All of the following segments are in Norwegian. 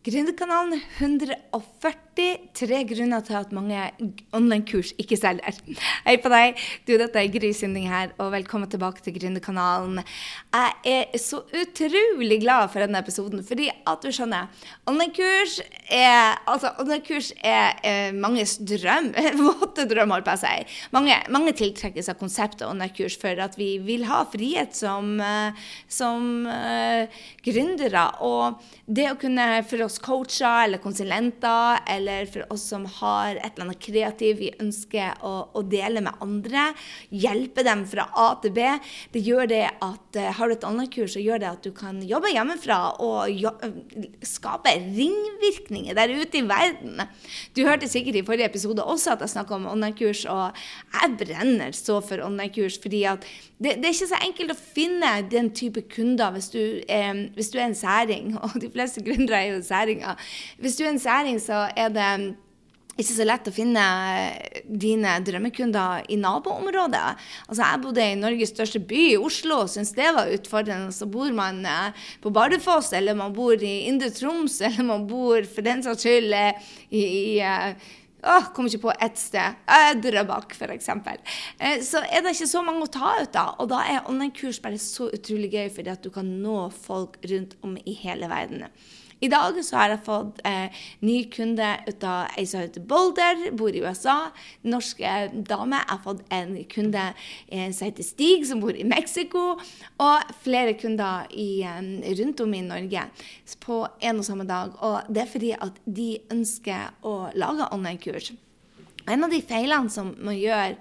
Gründerkanalen 143 grunner til at mange online-kurs ikke selger. Hei på deg. Du, dette er Gry Sinding her, og velkommen tilbake til Gründerkanalen. Jeg er så utrolig glad for denne episoden, fordi at du skjønner Online-kurs er altså, online-kurs er, er manges drøm. Våte drøm, holdt på å si. Mange, mange tiltrekkes av konseptet online-kurs for at vi vil ha frihet som, eh, som uh, gründere. Og det å kunne for oss coacher eller konsulenter, eller for oss som har et eller annet kreativt vi ønsker å, å, dele med andre. Hjelpe dem fra A til B. Det gjør det at uh, Har du et online-kurs, så gjør det at du kan jobbe hjemmefra og jo, skape ringvirkninger der ute i verden. Du hørte sikkert i forrige episode også at jeg snakka om online-kurs, og jeg brenner så for online-kurs. fordi at det, det, er ikke så enkelt å finne den type kunder hvis du, eh, hvis du er en særing, og de fleste gründere er jo særing særinger. Hvis du er en særing, så er det ikke så lett å finne dine drømmekunder i naboområdet. Altså, jeg bodde i Norges største by, Oslo, og syntes det var utfordrende. Så bor man eh, på Bardufoss, eller man bor i Indre Troms, eller man bor for den saks skyld eh, i, i Åh, kommer ikke på ett sted. Drøbak, f.eks. Så er det ikke så mange å ta ut av. Og da er online-kurs bare så utrolig gøy, fordi at du kan nå folk rundt om i hele verden. I dag så har jeg fått eh, ny kunde ut av ei som heter Boulder, bor i USA. Norske dame. Jeg har fått en kunde eh, som heter Stig, som bor i Mexico. Og flere kunder i, eh, rundt om i Norge på en og samme dag. Og det er fordi at de ønsker å lage online-kurs. En av de feilene som man gjør,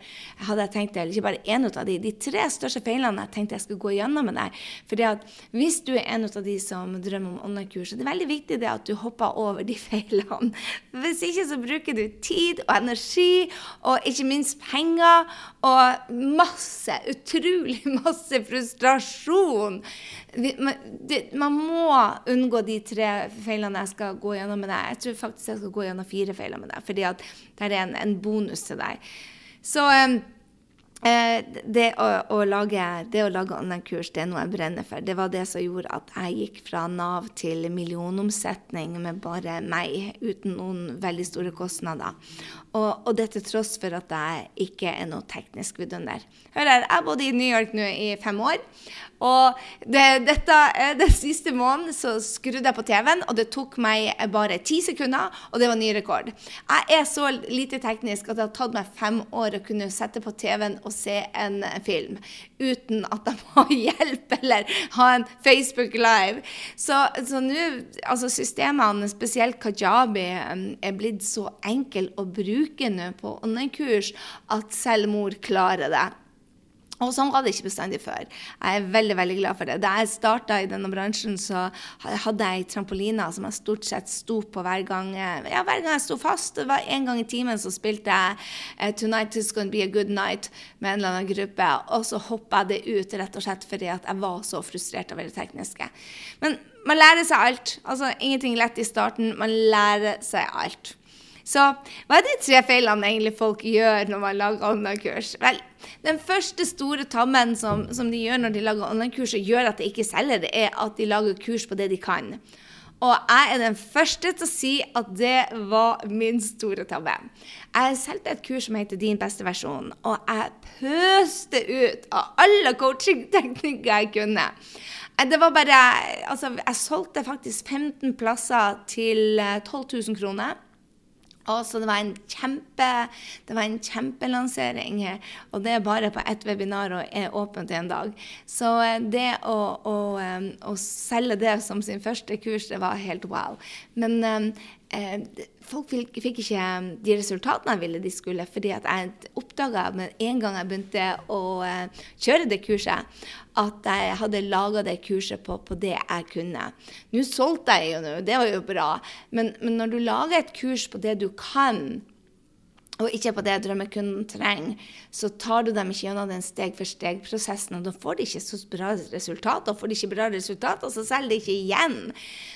hadde jeg tenkt, eller ikke bare en av de, de tre største feilene jeg tenkte jeg skulle gå gjennom med deg. fordi at Hvis du er en av de som drømmer om online-kurs, er det veldig viktig det at du hopper over de feilene. Hvis ikke så bruker du tid og energi, og ikke minst penger, og masse, utrolig masse frustrasjon. Man må unngå de tre feilene jeg skal gå gjennom med deg. Jeg tror faktisk jeg skal gå gjennom fire feiler med deg. fordi at det er en, en bonus til deg. Så um, det, å, å lage, det å lage online-kurs, det er noe jeg brenner for. Det var det som gjorde at jeg gikk fra Nav til millionomsetning med bare meg, uten noen veldig store kostnader. Og, og det til tross for at jeg ikke er noe teknisk vidunder. Hør her, jeg bodd i New York nå i fem år. Og det, dette, den siste måneden så skrudde jeg på TV-en, og det tok meg bare ti sekunder, og det var ny rekord. Jeg er så lite teknisk at det har tatt meg fem år å kunne sette på TV-en og se en film uten at jeg må ha hjelp eller ha en Facebook Live. Så, så nå, altså systemene, spesielt Kajabi, er blitt så enkel å bruke nå på online-kurs at selv mor klarer det. Og sånn var det ikke bestandig før. Jeg er veldig veldig glad for det. Da jeg starta i denne bransjen, så hadde jeg trampoliner trampoline som jeg stort sett sto på hver gang, ja, hver gang jeg sto fast. Det var En gang i timen så spilte jeg uh, 'Tonight is gonna be a good night' med en eller annen gruppe. Og så hoppa jeg det ut rett og slett fordi at jeg var så frustrert over det tekniske. Men man lærer seg alt. Altså ingenting lett i starten. Man lærer seg alt. Så hva er de tre feilene egentlig folk gjør når man lager online-kurs? Vel, den første store tabben som, som, de gjør når de lager online-kurs og gjør at de ikke selger, det er at de lager kurs på det de kan. Og jeg er den første til å si at det var min store tabbe. Jeg solgte et kurs som heter Din beste versjon, og jeg pøste ut av alle coachingteknikker jeg kunne. Det var bare Altså, jeg solgte faktisk 15 plasser til 12 000 kroner. Og så det var en kjempe, det var en kjempelansering. Og det er bare på ett webinar og er åpent i en dag. Så eh, det å, å, eh, å, selge det som sin første kurs, det var helt wow. Men eh, folk fikk, fikk, ikke de resultatene jeg ville de skulle, fordi at jeg oppdaga med en gang jeg begynte å uh, kjøre det kurset, at jeg hadde laga det kurset på, på, det jeg kunne. Nå solgte jeg jo nå, det var jo bra, men, men når du lager et kurs på det du kan, og ikke på det drømmekunden trenger, så tar du dem ikke gjennom den steg-for-steg-prosessen. Og da får de ikke så bra resultater. Og får de ikke bra resultater, så selger de ikke igjen.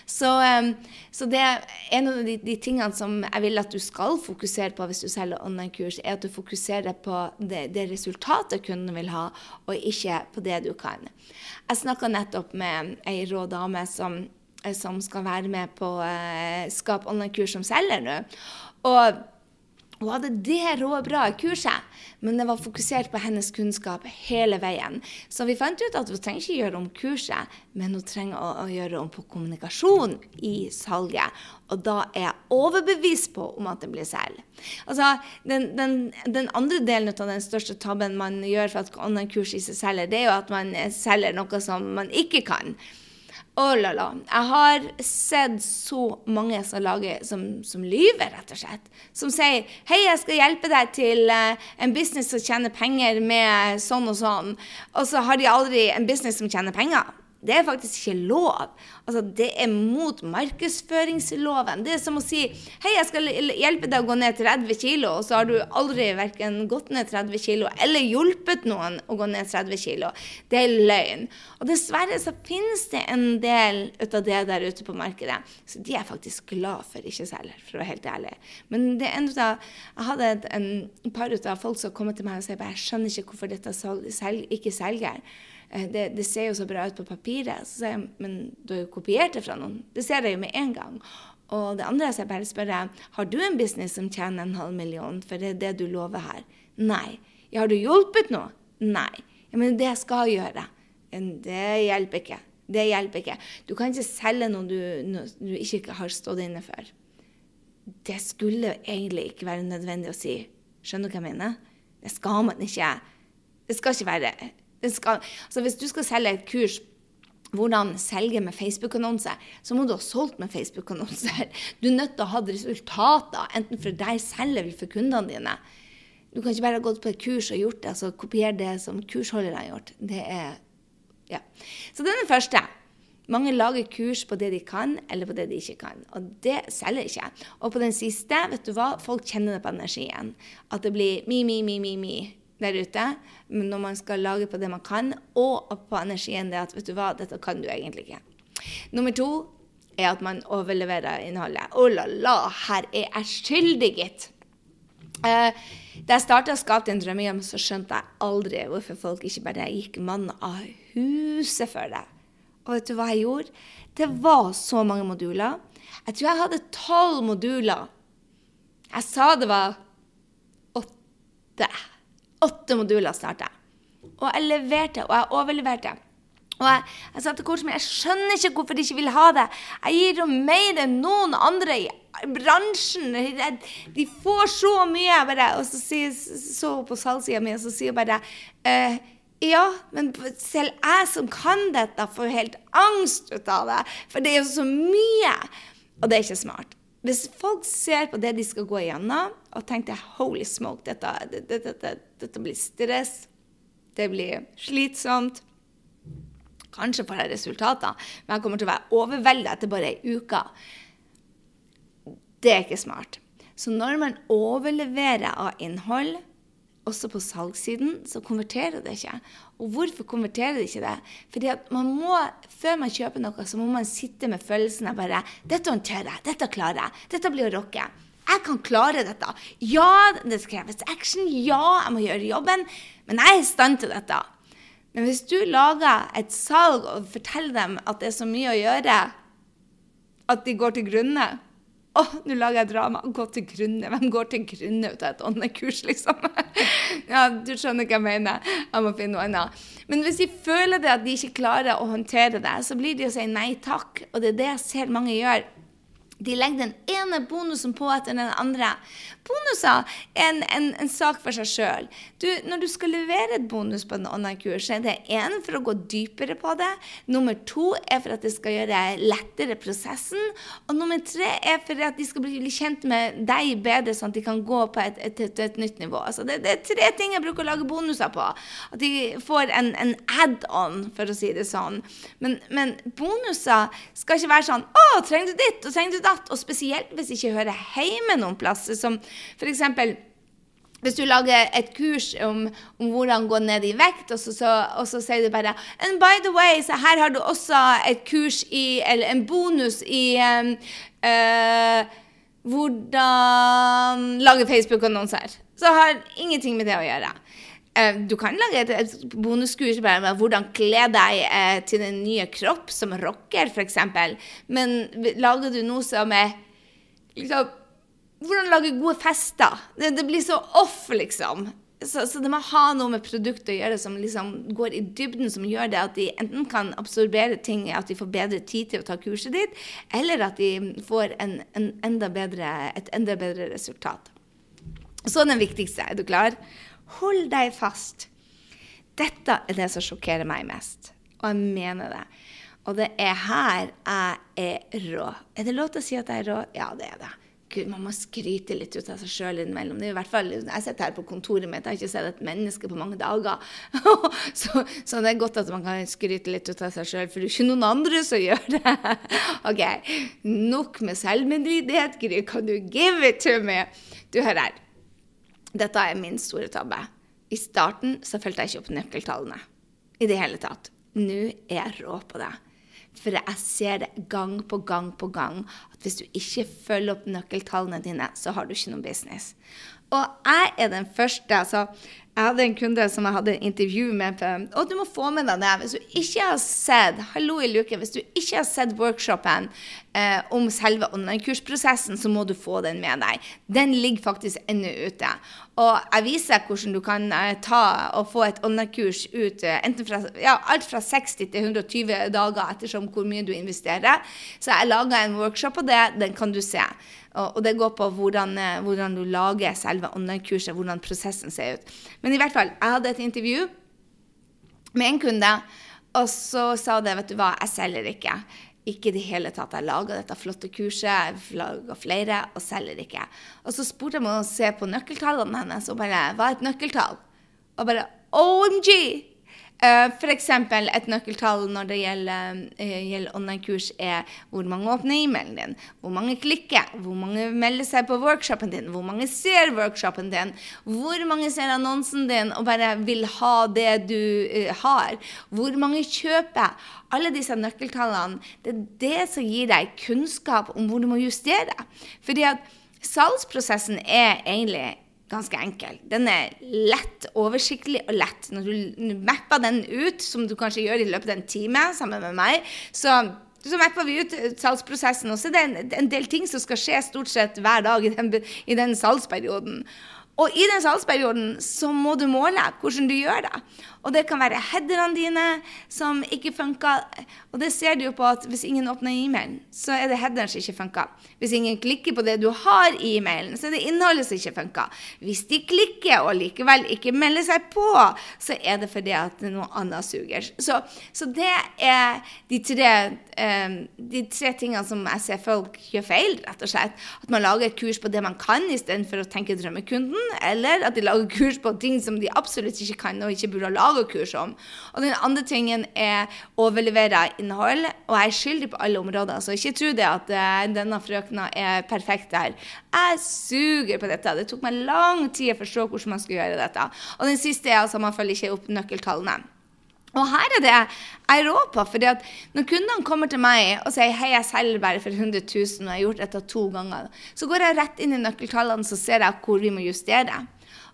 Så, um, så det er en av de, de, tingene som jeg vil at du skal fokusere på hvis du selger online-kurs, er at du fokuserer på det, det resultatet kunden vil ha, og ikke på det du kan. Jeg snakka nettopp med ei rå dame som som skal være med på eh, Skap online-kurs som selger nå. Og hun hadde det rå bra i kurset, men det var fokusert på hennes kunnskap hele veien. Så vi fant ut at hun trenger ikke gjøre om kurset, men hun trenger å, å gjøre om på kommunikasjon i salget. Og da er jeg overbevist på om at det blir selv. Altså, den, den, den, andre delen av den største tabben man gjør for at online-kurs i seg selger, det er jo at man selger noe som man ikke kan. Oh la la. Jeg har sett så mange som lager som, som lyver, rett og slett. Som sier 'Hei, jeg skal hjelpe deg til uh, en business som tjener penger med sånn og sånn', og så har de aldri en business som tjener penger. Det er faktisk ikke lov. Altså, det er mot markedsføringsloven. Det er som å si hei, jeg skal hjelpe deg å gå ned 30 kg, og så har du aldri verken gått ned 30 kg eller hjulpet noen å gå ned 30 kg. Det er løgn. Og dessverre så finnes det en del ut av det der ute på markedet. Så de er faktisk glad for ikke selger, for å være helt ærlig. Men det er en av, jeg hadde et en par av folk som kom til meg og sa jeg skjønner ikke hvorfor dette selger, ikke selger. Eh, det, det, ser jo så bra ut på papiret. Så sier jeg, men du har jo kopiert det fra noen. Det ser jeg jo med en gang. Og det andre er jeg bare spør har du en business som tjener en halv million, for det er det du lover her. Nei. Ja, har du hjulpet noe? Nei. Ja, men det skal jeg gjøre. Det hjelper ikke. Det hjelper ikke. Du kan ikke selge noe du, noe du ikke har stått inne for. Det skulle egentlig ikke være nødvendig å si. Skjønner du hva jeg mener? Det skal man ikke. Det skal ikke være skal, altså hvis du skal selge et kurs hvordan selge med Facebook-annonser, så må du ha solgt med Facebook-annonser. Du er nødt til å ha resultater, enten for deg selv eller for kundene dine. Du kan ikke bare ha gått på et kurs og gjort det, altså kopiere det som kursholderne har gjort. Det er Ja. Så det er første. Mange lager kurs på det de kan, eller på det de ikke kan. Og det selger ikke. Og på den siste, vet du hva, folk kjenner det på energien. At det blir mi, mi, mi, mi, mi der ute når man skal lage på det man kan, og på energien det at vet du hva, dette kan du egentlig ikke. Nummer to er at man overleverer innholdet. Å oh la la, her er jeg skyldig, gitt. Uh, da jeg starta å skape en drømmehjem, så skjønte jeg aldri hvorfor folk ikke bare gikk mann av huset for det. Og vet du hva jeg gjorde? Det var så mange moduler. Jeg tror jeg hadde tolv moduler. Jeg sa det var åtte. Åtte moduler starta Og jeg leverte, og jeg overleverte. Og jeg, jeg sa til coachen min jeg skjønner ikke hvorfor de ikke vil ha det. Jeg gir dem mer enn noen andre i bransjen. De får så mye. Bare, og så sier så på salgssida mi, og så sier hun bare eh, ja, men selv jeg som kan dette, får helt angst ut av det. For det er jo så mye. Og det er ikke smart. Hvis folk ser på det de skal gå igjennom, og tenker 'holy smoke', dette, dette, dette, dette blir stress, det blir slitsomt Kanskje får jeg resultater, men jeg kommer til å være overveldet etter bare ei uke. Det er ikke smart. Så når man overleverer av innhold, også på salgssiden, så konverterer det ikke. Og hvorfor konverterer det ikke det? Fordi at man må, før man kjøper noe, så må man sitte med følelsen av bare Dette håndterer jeg. Dette klarer jeg. Dette blir å rocke. Jeg kan klare dette. Ja, det kreves action. Ja, jeg må gjøre jobben. Men jeg er i stand til dette. Men hvis du lager et salg og forteller dem at det er så mye å gjøre at de går til grunne å, nå lager jeg drama. Gå til grunne. Hvem går til grunne ut av et åndekurs, liksom? ja, du skjønner hva jeg mener. Jeg må finne noe annet. Men hvis de føler det at de ikke klarer å håndtere det, så blir de å si nei takk. Og det er det jeg ser mange gjør. De legger den ene bonusen på etter den andre. Bonuser er en, en, en sak for seg sjøl. Når du skal levere et bonus på en online-kurs, er det én for å gå dypere på det. Nummer to er for at det skal gjøre lettere prosessen. Og nummer tre er for at de skal bli kjent med deg bedre, sånn at de kan gå på et, et, et, et nytt nivå. Altså det, det, er tre ting jeg bruker å lage bonuser på. At de får en, en add-on, for å si det sånn. Men, men bonuser skal ikke være sånn Å, trenger du ditt, og trenger du datt? Og spesielt hvis ikke hører hjemme noen plasser. som F.eks. Hvis du lager et kurs om, om, hvordan gå ned i vekt, og så, så, og så, sier du bare And by the way, så her har du også et kurs i Eller en bonus i um, uh, hvordan lage Facebook-annonser. Så har ingenting med det å gjøre. Eh, du kan lage et, et bonuskurs med hvordan kle deg eh, til den nye kropp, som rocker, f.eks. Men lager du noe som er liksom, Hvordan lage gode fester? Det, det blir så off, liksom. Så, så, det må ha noe med produktet å gjøre som liksom går i dybden, som gjør det at de enten kan absorbere ting, at de får bedre tid til å ta kurset ditt, eller at de får en, en enda bedre, et enda bedre resultat. Så den viktigste. Er du klar? Hold deg fast. Dette er det som sjokkerer meg mest, og jeg mener det. Og det er her jeg er rå. Er det lov til å si at jeg er rå? Ja, det er det. Gud, man må skryte litt ut av seg sjøl innimellom. Det er i hvert fall, Jeg sitter her på kontoret mitt, jeg har ikke sett et menneske på mange dager. så, så, det er godt at man kan skryte litt ut av seg sjøl, for det er ikke noen andre som gjør det. OK, nok med selvmedlidenhet, Gry. Kan du give it to me? Du, hør her. Dette er min store tabbe. I starten så fulgte jeg ikke opp nøkkeltallene i det hele tatt. Nå er jeg rå på det. For jeg ser det gang på gang på gang at hvis du ikke følger opp nøkkeltallene dine, så har du ikke noen business. Og jeg er den første. altså jeg hadde en kunde som jeg hadde intervju med. Og du må få med deg det. Hvis du ikke har sett hallo i luke, hvis du ikke har sett workshopen eh, om selve online-kursprosessen, så må du få den med deg. Den ligger faktisk ennå ute. Og jeg viser hvordan du kan eh, ta og få et online-kurs ut eh, fra ja, alt fra 60 til 120 dager ettersom hvor mye du investerer. Så jeg laga en workshop på det. Den kan du se. Og, det går på hvordan, eh, hvordan du lager selve online-kurset, hvordan prosessen ser ut. Men i hvert fall, jeg hadde et intervju med en kunde, og så sa det, vet du hva, jeg selger ikke. Ikke i det hele tatt. Jeg laga dette flotte kurset, jeg laga flere, og selger ikke. Og så spurte jeg om å se på nøkkeltallene hennes, og bare Hva er et nøkkeltall? Og bare OMG! Uh, F.eks. et nøkkeltall når det gjelder, uh, gjelder online-kurs, er hvor mange åpner e-mailen din, hvor mange klikker, hvor mange melder seg på workshopen din, hvor mange ser workshopen din, hvor mange ser annonsen din og bare vil ha det du uh, har, hvor mange kjøper. Alle disse nøkkeltallene, det er det som gir deg kunnskap om hvor du må justere. Fordi at salgsprosessen er egentlig ganske enkel. Den er lett, oversiktlig og lett. Når du mapper den ut, som du kanskje gjør i løpet av en time sammen med meg, så, så mapper vi ut salgsprosessen. Og så er det en, del ting som skal skje stort sett hver dag i den, i den salgsperioden. Og i den salgsperioden så må du måle hvordan du gjør det. Og det kan være headerne dine som ikke funker. Og det ser du jo på at hvis ingen åpner e-mailen, så er det headeren som ikke funker. Hvis ingen klikker på det du har i e-mailen, så er det innholdet som ikke funker. Hvis de klikker og likevel ikke melder seg på, så er det fordi at noe annet suger. Så, så det er de tre, um, de tre tingene som jeg ser folk gjør feil, rett og slett. At man lager et kurs på det man kan, istedenfor å tenke drømmekunden. Eller at de lager kurs på ting som de absolutt ikke kan og ikke burde lage kurs om. Og den andre tingen er å overlevere innhold. Og jeg er skyldig på alle områder, så ikke tro det at uh, denne frøkna er perfekt der. Jeg suger på dette. Det tok meg lang tid å forstå hvordan man skulle gjøre dette. Og den siste er altså man følger ikke opp nøkkeltallene. Og her er det jeg rår på. fordi at Når kundene kommer til meg og sier hei, jeg selger bare for 100 000 og jeg har gjort dette to ganger, så går jeg rett inn i nøkkeltallene så ser jeg hvor vi må justere.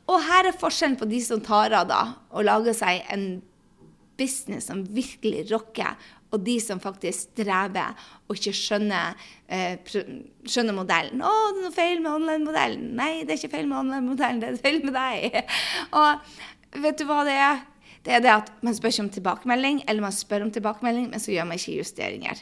Og her er forskjellen på de som tar av da, og lager seg en business som virkelig rocker, og de som faktisk strever og ikke skjønner, eh, skjønner modellen. 'Å, det er noe feil med online-modellen.' Nei, det er ikke feil med online-modellen, det er feil med deg. og vet du hva det er? Det er det at man spør ikke om tilbakemelding, eller man spør om tilbakemelding, men så gjør man ikke justeringer.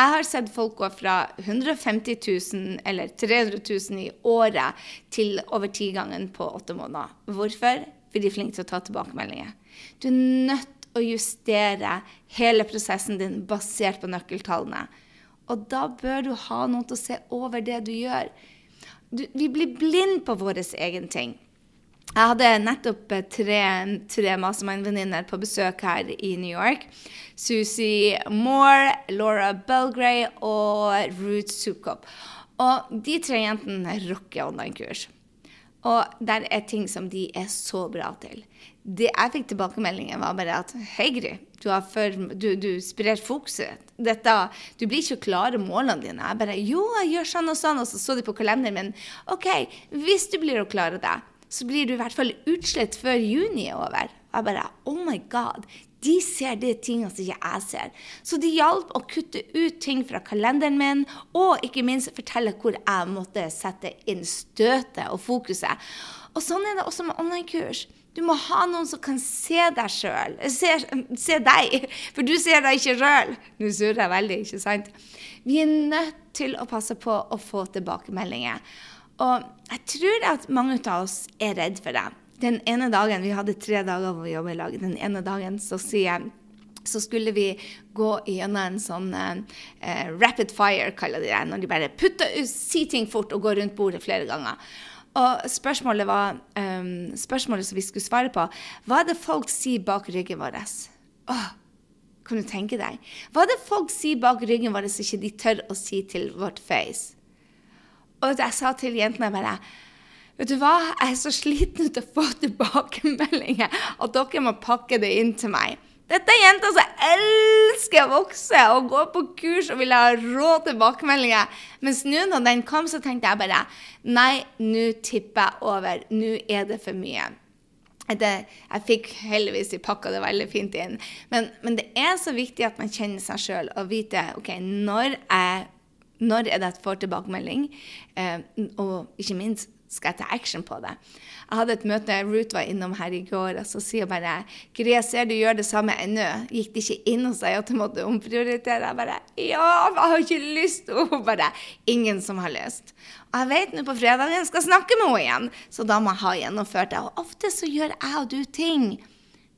Jeg har sett folk gå fra 150 000 eller 300 000 i året til over tigangen på åtte måneder. Hvorfor? Fordi de er flinke til å ta tilbakemeldinger. Du er nødt til å justere hele prosessen din basert på nøkkeltallene. Og da bør du ha noen til å se over det du gjør. Du, vi blir blind på vår egen ting. Jeg hadde nettopp eh, tre, tre mastermind-venninner på besøk her i New York. Susie Moore, Laura Belgray og Ruth Sukop. Og de tre jentene rocker online-kurs. Og der er ting som de er så bra til. Det jeg fikk tilbakemeldingen, var bare at Hei, Gry, du, for, du, du sprer fokuset. Dette, du blir ikke klare målene dine. Jeg bare Jo, jeg gjør sånn og sånn. Og så så de på kalenderen min. OK, hvis du blir å klare det, så blir du i hvert fall utslett før juni er over. Jeg bare Oh my God. De ser de tingene som ikke jeg ser. Så det hjalp å kutte ut ting fra kalenderen min, og ikke minst fortelle hvor jeg måtte sette inn støtet og fokuset. Og sånn er det også med online-kurs. Du må ha noen som kan se deg sjøl. Se, se, deg, for du ser deg ikke sjøl. Nå surrer jeg veldig, ikke sant? Vi er nødt til å passe på å få tilbakemeldinger. Og jeg tror at mange av oss er redd for det. Den ene dagen, Vi hadde tre dager hvor vi jobbet i lag. Den ene dagen så sier jeg så skulle vi gå gjennom en sånn eh, rapid fire, kaller de det. Når de bare putter, sier ting fort og går rundt bordet flere ganger. Og spørsmålet, var, um, spørsmålet som vi skulle svare på, hva er det folk sier bak ryggen vår? Åh, kan du tenke deg? Hva er det folk sier bak ryggen vår som ikke de tør å si til vårt face? Og jeg sa til jentene bare Vet du hva, jeg er så sliten til å få tilbakemeldinger at dere må pakke det inn til meg. Dette er jenter som elsker å vokse og gå på kurs og vil ha rå tilbakemeldinger. Mens nå når den kom, så tenkte jeg bare nei, nå tipper jeg over. Nå er det for mye. Det, jeg fikk heldigvis de pakka det veldig fint inn. Men, men, det er så viktig at man kjenner seg sjøl og vet ok, når, jeg, når er det jeg får tilbakemelding, eh, og ikke minst skal jeg ta action på det. Jeg hadde et møte, Ruth var innom her i går, og så sier hun bare Gry, jeg ser du gjør det samme ennå. Gikk det ikke inn hos deg at du måtte omprioritere? Jeg bare Ja, jeg har ikke lyst. Og hun bare Ingen som har lyst. Og jeg vet nå på fredag jeg skal snakke med henne igjen, så da må jeg ha gjennomført det. Og ofte så gjør jeg og du ting.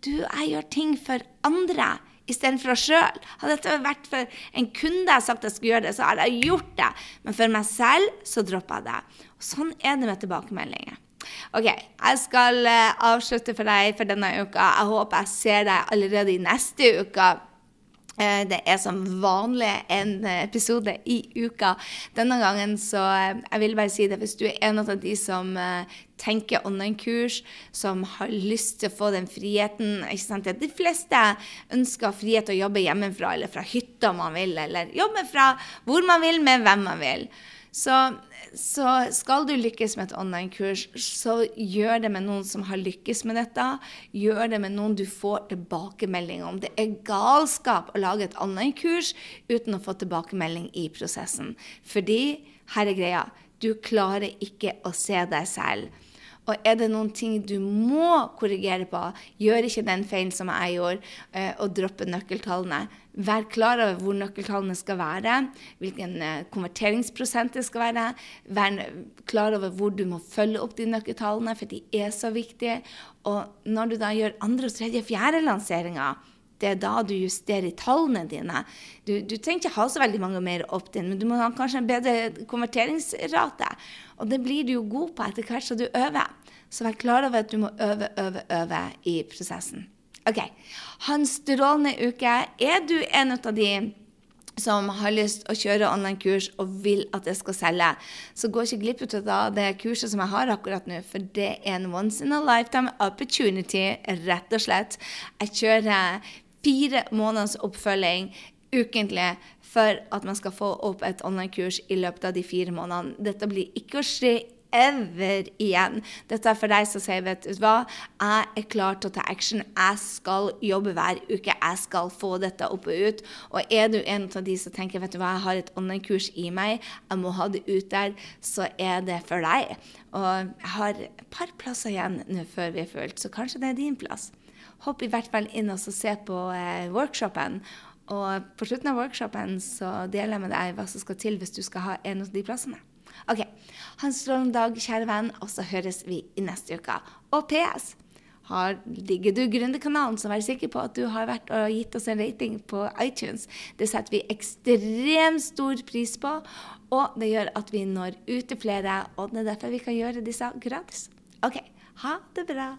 Du, jeg gjør ting for andre istedenfor oss sjøl. Hadde dette vært for en kunde jeg sagt jeg skulle gjøre det, så hadde jeg gjort det. Men for meg selv så droppa jeg det. Og sånn er det med tilbakemeldinger. OK, jeg skal uh, avslutte for deg for denne uka. Jeg håper jeg ser deg allerede i neste uke. Uh, det er som vanlig en episode i uka. Denne gangen så uh, Jeg vil bare si det hvis du er en av de som tenker online-kurs, som har lyst til å få den friheten ikke sant? De fleste ønsker frihet til å jobbe hjemmefra eller fra hytta man vil, eller jobbe fra hvor man vil, med hvem man vil. Så, så, skal du lykkes med et online-kurs, så gjør det med noen som har lykkes med dette. Gjør det med noen du får tilbakemelding om. Det er galskap å lage et online-kurs uten å få tilbakemelding i prosessen. Fordi, her er greia, du klarer ikke å se deg selv. Og er det noen ting du må korrigere på, gjør ikke den feilen som jeg gjorde, eh, og droppe nøkkeltallene. Vær klar over hvor nøkkeltallene skal være, hvilken eh, konverteringsprosent det skal være. Vær klar over hvor du må følge opp de nøkkeltallene, for de er så viktige. Og når du da gjør andre, tredje, fjerde lanseringer, det er da du justerer tallene dine. Du, du trenger ikke ha så veldig mange mer opt-in, men du må ha kanskje en bedre konverteringsrate. Og det blir du jo god på etter hvert som du øver. Så vær klar over at du må øve, øve, øve i prosessen. OK. Ha en strålende uke. Er du en av de som har lyst å kjøre online-kurs og vil at det skal selge, så gå ikke glipp av det kurset som jeg har akkurat nå, for det er en once in a lifetime opportunity, rett og slett. Jeg kjører fire måneders oppfølging ukentlig for at man skal få opp et online-kurs i løpet av de fire månedene. Dette blir ikke å skje ever igjen. Dette er for deg som sier, vet du hva, jeg er klar til å ta action. Jeg skal jobbe hver uke. Jeg skal få dette opp og ut. Og er du en av de som tenker, vet du hva, jeg har et online-kurs i meg, jeg må ha det ut der, så er det for deg. Og jeg har et par plasser igjen nå før vi er fullt, så kanskje det er din plass hopp i hvert fall inn og se på eh, workshopen. Og på slutten av workshopen så deler jeg med deg hva som skal til hvis du skal ha en av de plassene. OK. Ha en strålende dag, kjære venn, og så høres vi i neste uke. Og PS. Har, ligger du Gründerkanalen, så vær sikker på at du har vært og gitt oss en rating på iTunes. Det setter vi ekstremt stor pris på, og det gjør at vi når ut til flere. Og det er derfor vi kan gjøre disse gratis. OK. Ha det bra.